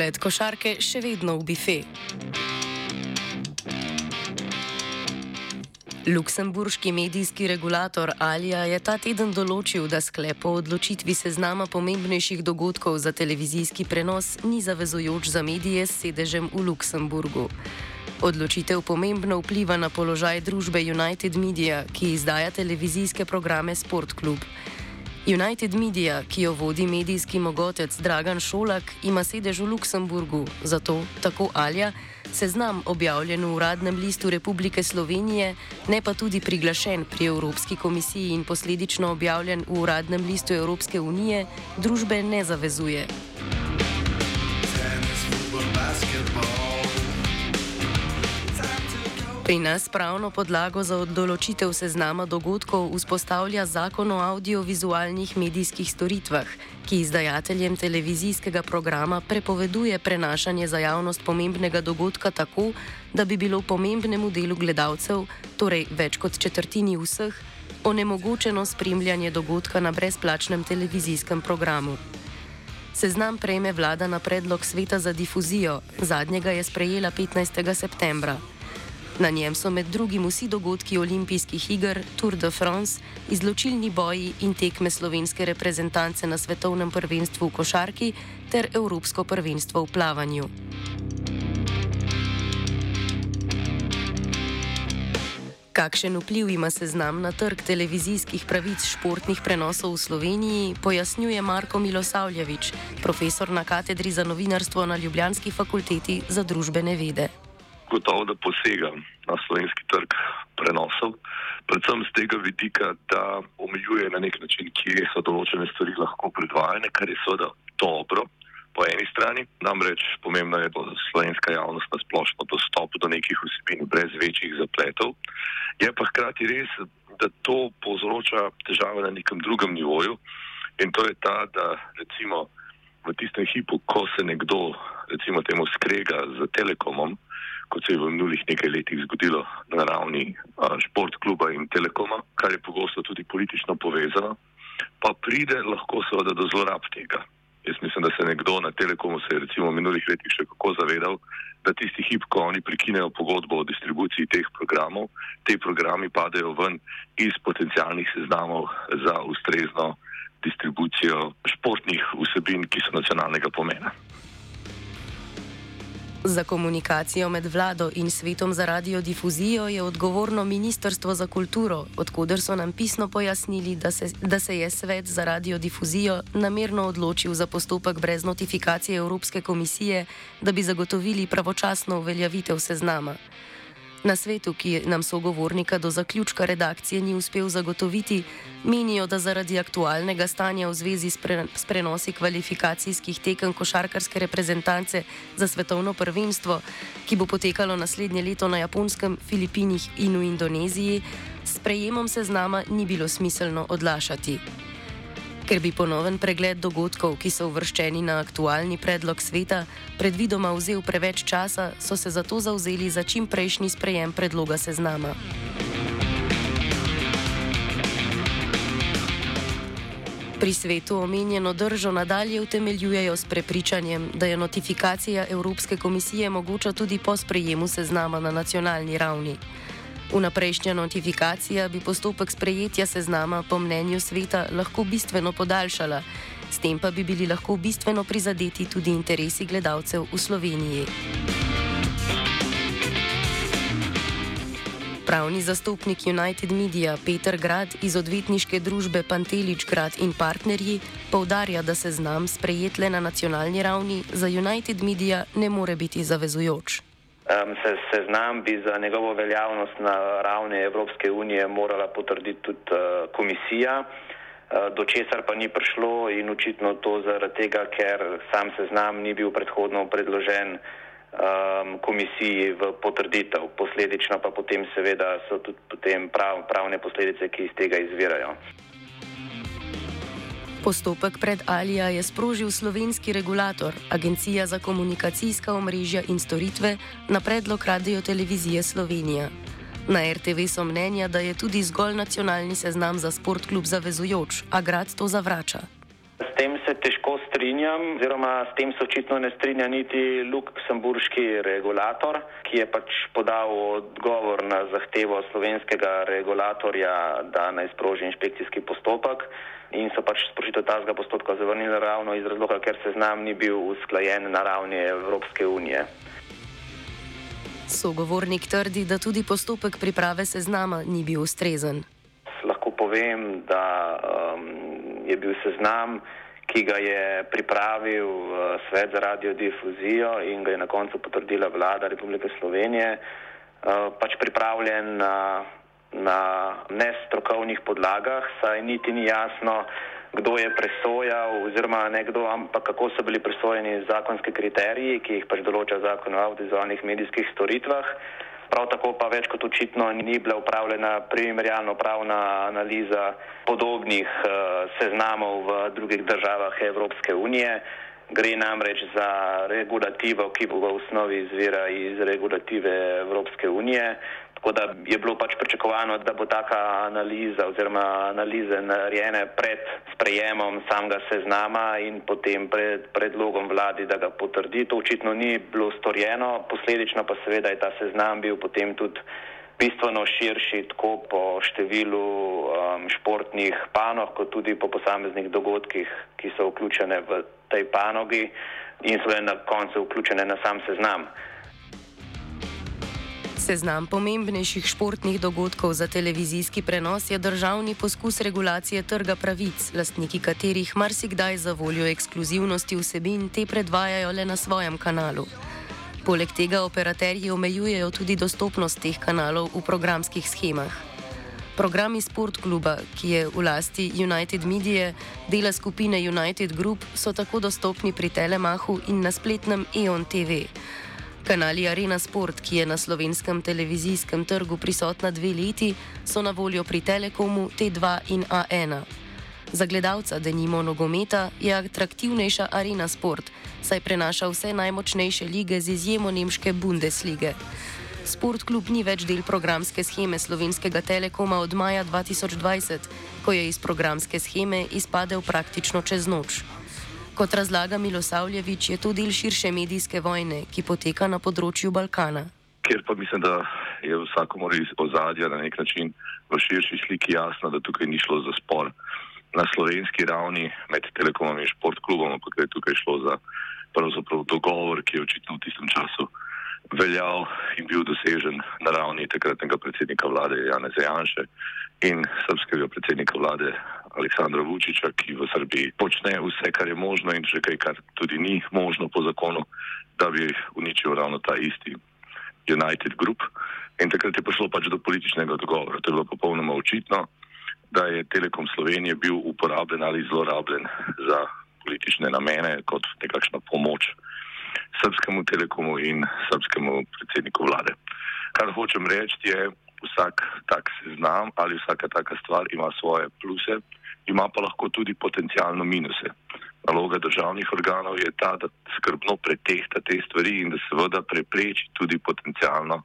Na ogled košarke še vedno v bife. Luksemburški medijski regulator Alija je ta teden določil, da sklep o odločitvi seznama pomembnejših dogodkov za televizijski prenos ni zavezujoč za medije s sedežem v Luksemburgu. Odločitev pomembno vpliva na položaj družbe United Media, ki izdaja televizijske programe Sport Club. United Media, ki jo vodi medijski mogotec Dragan Šolak, ima sedež v Luksemburgu, zato, tako Alja, seznam objavljen v uradnem listu Republike Slovenije, ne pa tudi priglašen pri Evropski komisiji in posledično objavljen v uradnem listu Evropske unije, družbe ne zavezuje. Pri nas pravno podlago za določitev seznama dogodkov vzpostavlja zakon o audiovizualnih medijskih storitvah, ki izdajateljem televizijskega programa prepoveduje prenašanje za javnost pomembnega dogodka tako, da bi bilo pomembnemu delu gledalcev, torej več kot četrtini vseh, onemogočeno spremljanje dogodka na brezplačnem televizijskem programu. Seznam prejme vlada na predlog sveta za difuzijo, zadnjega je sprejela 15. septembra. Na njem so med drugim vsi dogodki olimpijskih iger, Tour de France, izločilni boji in tekme slovenske reprezentance na svetovnem prvenstvu v košarki ter Evropsko prvenstvo v plavanju. Kakšen vpliv ima seznam na trg televizijskih pravic športnih prenosov v Sloveniji, pojasnjuje Marko Milosavljevič, profesor na katedri za novinarstvo na Ljubljanski fakulteti za družbene vede gotovo, da posega na slovenski trg prenosov, predvsem z tega vidika, da omejuje na nek način, kje so določene stvari lahko predvajane, kar je seveda dobro. Po eni strani, namreč pomembno je, da slovenska javnost na splošno dostop do nekih vsebin brez večjih zapletov. Je pa hkrati res, da to povzroča težave na nekem drugem nivoju in to je ta, da recimo v tistem hipu, ko se nekdo, recimo temu, skrega z telekomom, kot se je v minulih nekaj letih zgodilo na ravni šport kluba in telekoma, kar je pogosto tudi politično povezano, pa pride lahko seveda do zlorab tega. Jaz mislim, da se nekdo na telekomu se je recimo v minulih letih še kako zavedal, da tisti hip, ko oni prekinejo pogodbo o distribuciji teh programov, te programi padajo ven iz potencijalnih seznamov za ustrezno distribucijo športnih vsebin, ki so nacionalnega pomena. Za komunikacijo med vlado in svetom za radiodifuzijo je odgovorno Ministrstvo za kulturo, odkuder so nam pisno pojasnili, da se, da se je svet za radiodifuzijo namerno odločil za postopek brez notifikacije Evropske komisije, da bi zagotovili pravočasno uveljavitev seznama. Na svetu, ki nam sogovornika do zaključka redakcije ni uspel zagotoviti, menijo, da zaradi aktualnega stanja v zvezi s, pre, s prenosi kvalifikacijskih tekem košarkarske reprezentance za svetovno prvenstvo, ki bo potekalo naslednje leto na Japonskem, Filipinih in v Indoneziji, s prejemom seznama ni bilo smiselno odlašati. Ker bi ponoven pregled dogodkov, ki so uvrščeni na aktualni predlog sveta, predvidoma vzel preveč časa, so se zato zauzeli za čim prejšnji sprejem predloga seznama. Pri svetu omenjeno držo nadalje utemeljujejo s prepričanjem, da je notifikacija Evropske komisije mogoča tudi po sprejemu seznama na nacionalni ravni. Vnaprejšnja notifikacija bi postopek sprejetja seznama po mnenju sveta lahko bistveno podaljšala, s tem pa bi bili lahko bistveno prizadeti tudi interesi gledalcev v Sloveniji. Pravni zastopnik United Media Peter Grad iz odvetniške družbe Pantelič Grad in partnerji povdarja, da seznam sprejet le na nacionalni ravni za United Media ne more biti zavezujoč um, se seznam bi za njegovo veljavnost na ravni Evropske unije morala potrditi tudi uh, komisija, uh, do česar pa ni prišlo in očitno to zaradi tega, ker sam seznam ni bil predhodno predložen um, komisiji v potrditev. Posledično pa potem seveda so tudi potem prav, pravne posledice, ki iz tega izvirajo. Postopek pred Alija je sprožil slovenski regulator, Agencija za komunikacijska omrežja in storitve, na predlog Radio Televizije Slovenija. Na RTV so mnenja, da je tudi zgolj nacionalni seznam za sport klub zavezujoč, a grad to zavrača. Tem se težko strinjam, oziroma s tem se očitno ne strinja niti luksemburški regulator, ki je pač podal odgovor na zahtevo slovenskega regulatorja, da naj sproži inšpekcijski postopek in so pač sprožitev tazga postopka zavrnili ravno iz razloga, ker se znam ni bil usklajen na ravni Evropske unije. Sogovornik trdi, da tudi postopek priprave seznama ni bil ustrezen. Lahko povem, da um, je bil seznam ki ga je pripravil uh, Svet za radiodifuzijo in ga je na koncu potrdila vlada Republike Slovenije, uh, pač pripravljen na, na nestrokovnih podlagah, saj niti ni jasno, kdo je presojal oziroma ne kdo, ampak kako so bili presojeni zakonski kriteriji, ki jih pač določa zakon o audiovizualnih medijskih storitvah. Prav tako pa več kot očitno ni bila upravljena primerjalno pravna analiza podobnih uh, seznamov v drugih državah Evropske unije. Gre namreč za regulativo, ki v osnovi izvira iz regulative Evropske unije. Tako da je bilo pač pričakovano, da bo taka analiza oziroma analize narejene pred sprejemom samega seznama in potem pred predlogom vladi, da ga potrdi. To očitno ni bilo storjeno, posledično pa seveda je ta seznam bil potem tudi bistveno širši, tako po številu um, športnih panog, kot tudi po posameznih dogodkih, ki so vključene v tej panogi in so na koncu vključene na sam seznam. Seznam pomembnejših športnih dogodkov za televizijski prenos je državni poskus regulacije trga pravic, lastniki katerih marsikdaj za voljo ekskluzivnosti vsebin te predvajajo le na svojem kanalu. Poleg tega operaterji omejujejo tudi dostopnost teh kanalov v programskih schemah. Programi Sport kluba, ki je v lasti United Media, dela skupine United Group, so tako dostopni pri Telemahu in na spletnem EON TV. Kanali Arena Sport, ki je na slovenskem televizijskem trgu prisotna dve leti, so na voljo pri Telekomu T2 in A1. Za gledalca, da nimo nogometa, je atraktivnejša Arena Sport, saj prenaša vse najmočnejše lige z izjemo nemške Bundeslige. Sport klub ni več del programske scheme slovenskega Telekoma od maja 2020, ko je iz programske scheme izpadel praktično čez noč. Kot razlaga Milosavljevič, je to del širše medijske vojne, ki poteka na področju Balkana. Ker pa mislim, da je vsakomor iz ozadja na nek način v širši sliki jasno, da tukaj ni šlo za spor na slovenski ravni med telekomom in športklubom, ampak je tukaj šlo za pravzaprav dogovor, ki je očitno v tistem času veljal in bil dosežen na ravni takratnega predsednika vlade Janeza Janše in srpskega predsednika vlade Aleksandra Vučiča, ki v Srbiji počne vse, kar je možno in še kaj, kar tudi ni možno po zakonu, da bi uničil ravno ta isti United Group. In takrat je prišlo pač do političnega dogovora. To je bilo popolnoma očitno, da je Telekom Slovenije bil uporabljen ali zlorabljen za politične namene kot nekakšna pomoč srpskemu telekomu in srpskemu predsedniku vlade. Kar hočem reči je, vsak tak seznam ali vsaka taka stvar ima svoje pluse, ima pa lahko tudi potencijalno minuse. Naloga državnih organov je ta, da skrbno pretehta te stvari in da seveda prepreči tudi potencijalno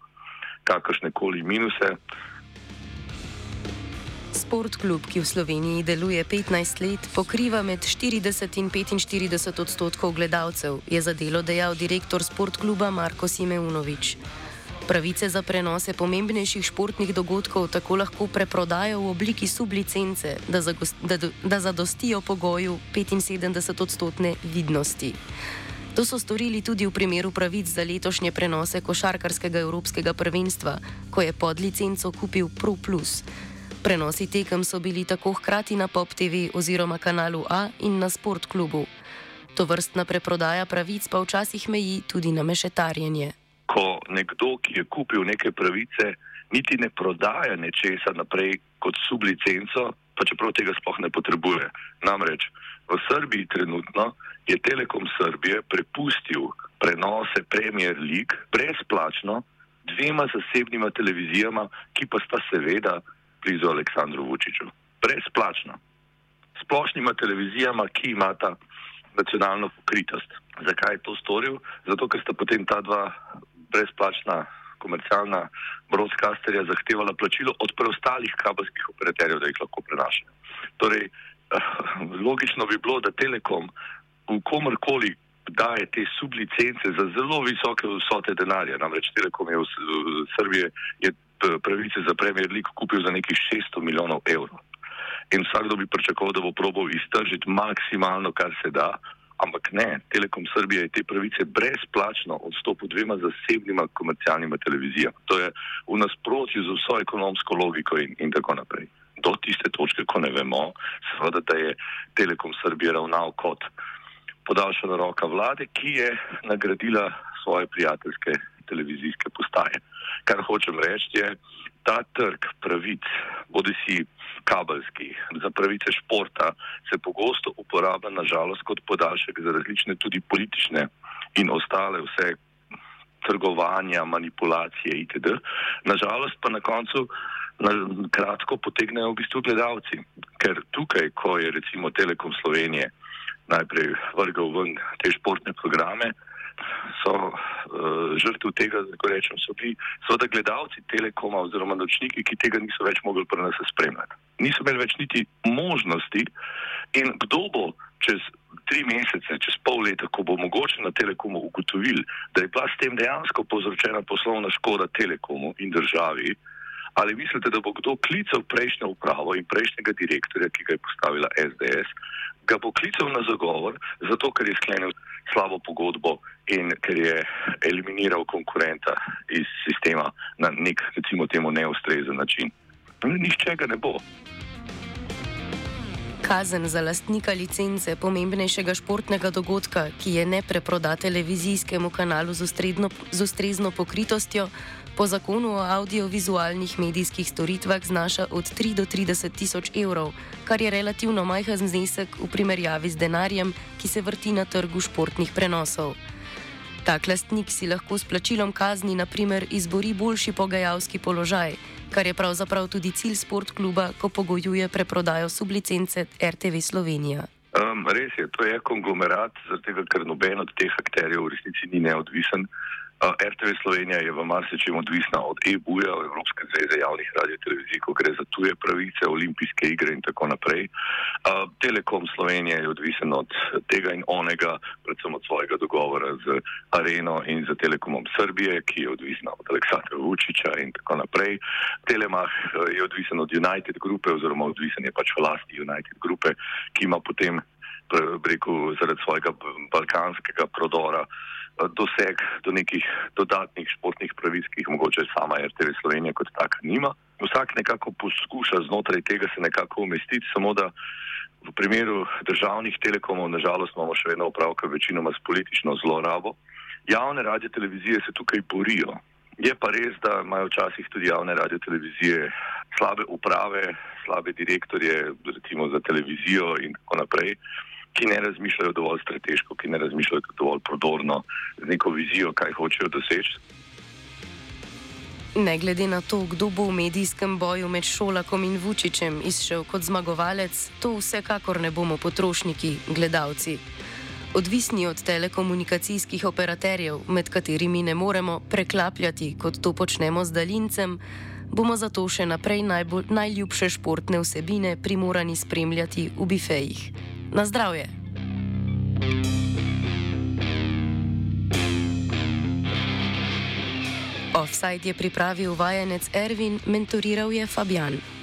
kakršne koli minuse. Sport klub, ki v Sloveniji deluje 15 let, pokriva med 40 in 45 odstotkov gledalcev, je za delo dejal direktor sport kluba Marko Simeunovič. Pravice za prenose pomembnejših športnih dogodkov tako lahko preprodajo v obliki sublicence, da, da, da zadostijo pogoju 75-odstotne vidnosti. To so storili tudi v primeru pravic za letošnje prenose košarkarskega evropskega prvenstva, ko je pod licenco kupil Pro Plus. Prenosi tekem so bili tako hkrati na Pop TV oziroma kanalu A in na Sport klubu. To vrstna preprodaja pravic pa včasih meji tudi na mešetarjenje ko nekdo, ki je kupil neke pravice, niti ne prodaja nečesa naprej kot sublicenco, pa čeprav tega sploh ne potrebuje. Namreč v Srbiji trenutno je Telekom Srbije prepustil prenose Premier League brezplačno dvema zasebnima televizijama, ki pa sta seveda blizu Aleksandru Vučiću. Brezplačno. Splošnima televizijama, ki imata nacionalno pokritost. Zakaj je to storil? Zato, ker sta potem ta dva brezplačna komercialna broadcasterja zahtevala plačilo od preostalih kabelskih operaterjev, da jih lahko prenašajo. Torej, logično bi bilo, da Telekom v komorkoli daje te sublicence za zelo visoke vsote denarja. Namreč Telekom je v Srbiji je pravice za Premier League kupil za nekih 600 milijonov evrov. In vsakdo bi pričakoval, da bo probal iztržiti maksimalno, kar se da, ampak ne, Telekom Srbije je te pravice brezplačno odstopil dvema zasebnima komercialnima televizijama. To je v nasprotju z vso ekonomsko logiko in, in tako naprej. Do tiste točke, ko ne vemo, seveda, da je Telekom Srbije ravnal kot podaljšana roka vlade, ki je nagradila svoje prijateljske televizijske postaje. Kar hočem reči je, ta trg pravic, bodi si kabelski, za pravice športa, se pogosto uporablja nažalost kot podaljšek za različne tudi politične in ostale vse trgovanja, manipulacije itd. Nažalost pa na koncu na kratko potegnejo v bistvu gledalci, ker tukaj, ko je recimo Telekom Slovenije najprej vrgal ven te športne programe, so uh, žrtve tega, da rečem, so bili seveda gledalci Telekoma oziroma nočniki, ki tega niso več mogli pri nas spremljati. Niso imeli več niti možnosti in kdo bo čez tri mesece, čez pol leta, ko bo mogoče na Telekomu ugotovil, da je bila s tem dejansko povzročena poslovna škoda Telekomu in državi, ali mislite, da bo kdo klical prejšnjo upravo in prejšnjega direktorja, ki ga je postavila SDS, ga bo klical na zagovor, zato ker je sklenil slabo pogodbo in ker je eliminiral konkurenta iz sistema na nek, recimo, temu neustrezen način. Nihče ga ne bo. Kazen za lastnika licence pomembnejšega športnega dogodka, ki je ne preproda televizijskemu kanalu z, ustredno, z ustrezno pokritostjo, po zakonu o audiovizualnih medijskih storitvah znaša od 3 do 30 tisoč evrov, kar je relativno majhen znesek v primerjavi z denarjem, ki se vrti na trgu športnih prenosov. Tak lastnik si lahko s plačilom kazni, na primer, izbori boljši pogajalski položaj kar je pravzaprav tudi cilj sportkluba, ko pogojuje preprodajo sublicence RTV Slovenija. Um, res je, to je konglomerat, zato ker noben od teh akterjev v resnici ni neodvisen. RTV Slovenija je v marsičem odvisna od EU-ja, Evropske zveze javnih radio-televizij, ko gre za tuje pravice, olimpijske igre in tako naprej. Telekom Slovenije je odvisen od tega in onega, predvsem od svojega dogovora z Areno in z Telekomom Srbije, ki je odvisna od Aleksandra Vučiča in tako naprej. Telemah je odvisen od United Grupe oziroma odvisen je pač vlasti United Grupe, ki ima potem, rekel, zaradi svojega balkanskega prodora doseg do nekih dodatnih športnih pravic, ki jih mogoče sama RTV Slovenija kot taka nima. Vsak nekako poskuša znotraj tega se nekako umestiti, samo da v primeru državnih telekomov, nažalost, imamo še vedno opravka večinoma s politično zlorabo. Javne radio televizije se tukaj borijo. Je pa res, da imajo včasih tudi javne radio televizije slabe uprave, slabe direktorje, recimo za televizijo in tako naprej ki ne razmišljajo dovolj strateško, ki ne razmišljajo dovolj prodorno, z neko vizijo, kaj hočejo doseči. Ne glede na to, kdo bo v medijskem boju med Šolakom in Vučičem izšel kot zmagovalec, to vsekakor ne bomo potrošniki, gledalci. Odvisni od telekomunikacijskih operaterjev, med katerimi ne moremo preklapljati, kot to počnemo z daljincem, bomo zato še naprej najbolj, najljubše športne vsebine primorani spremljati v bifejih. Na zdravje. Offside je pripravil vajenec Ervin, mentoriral je Fabian.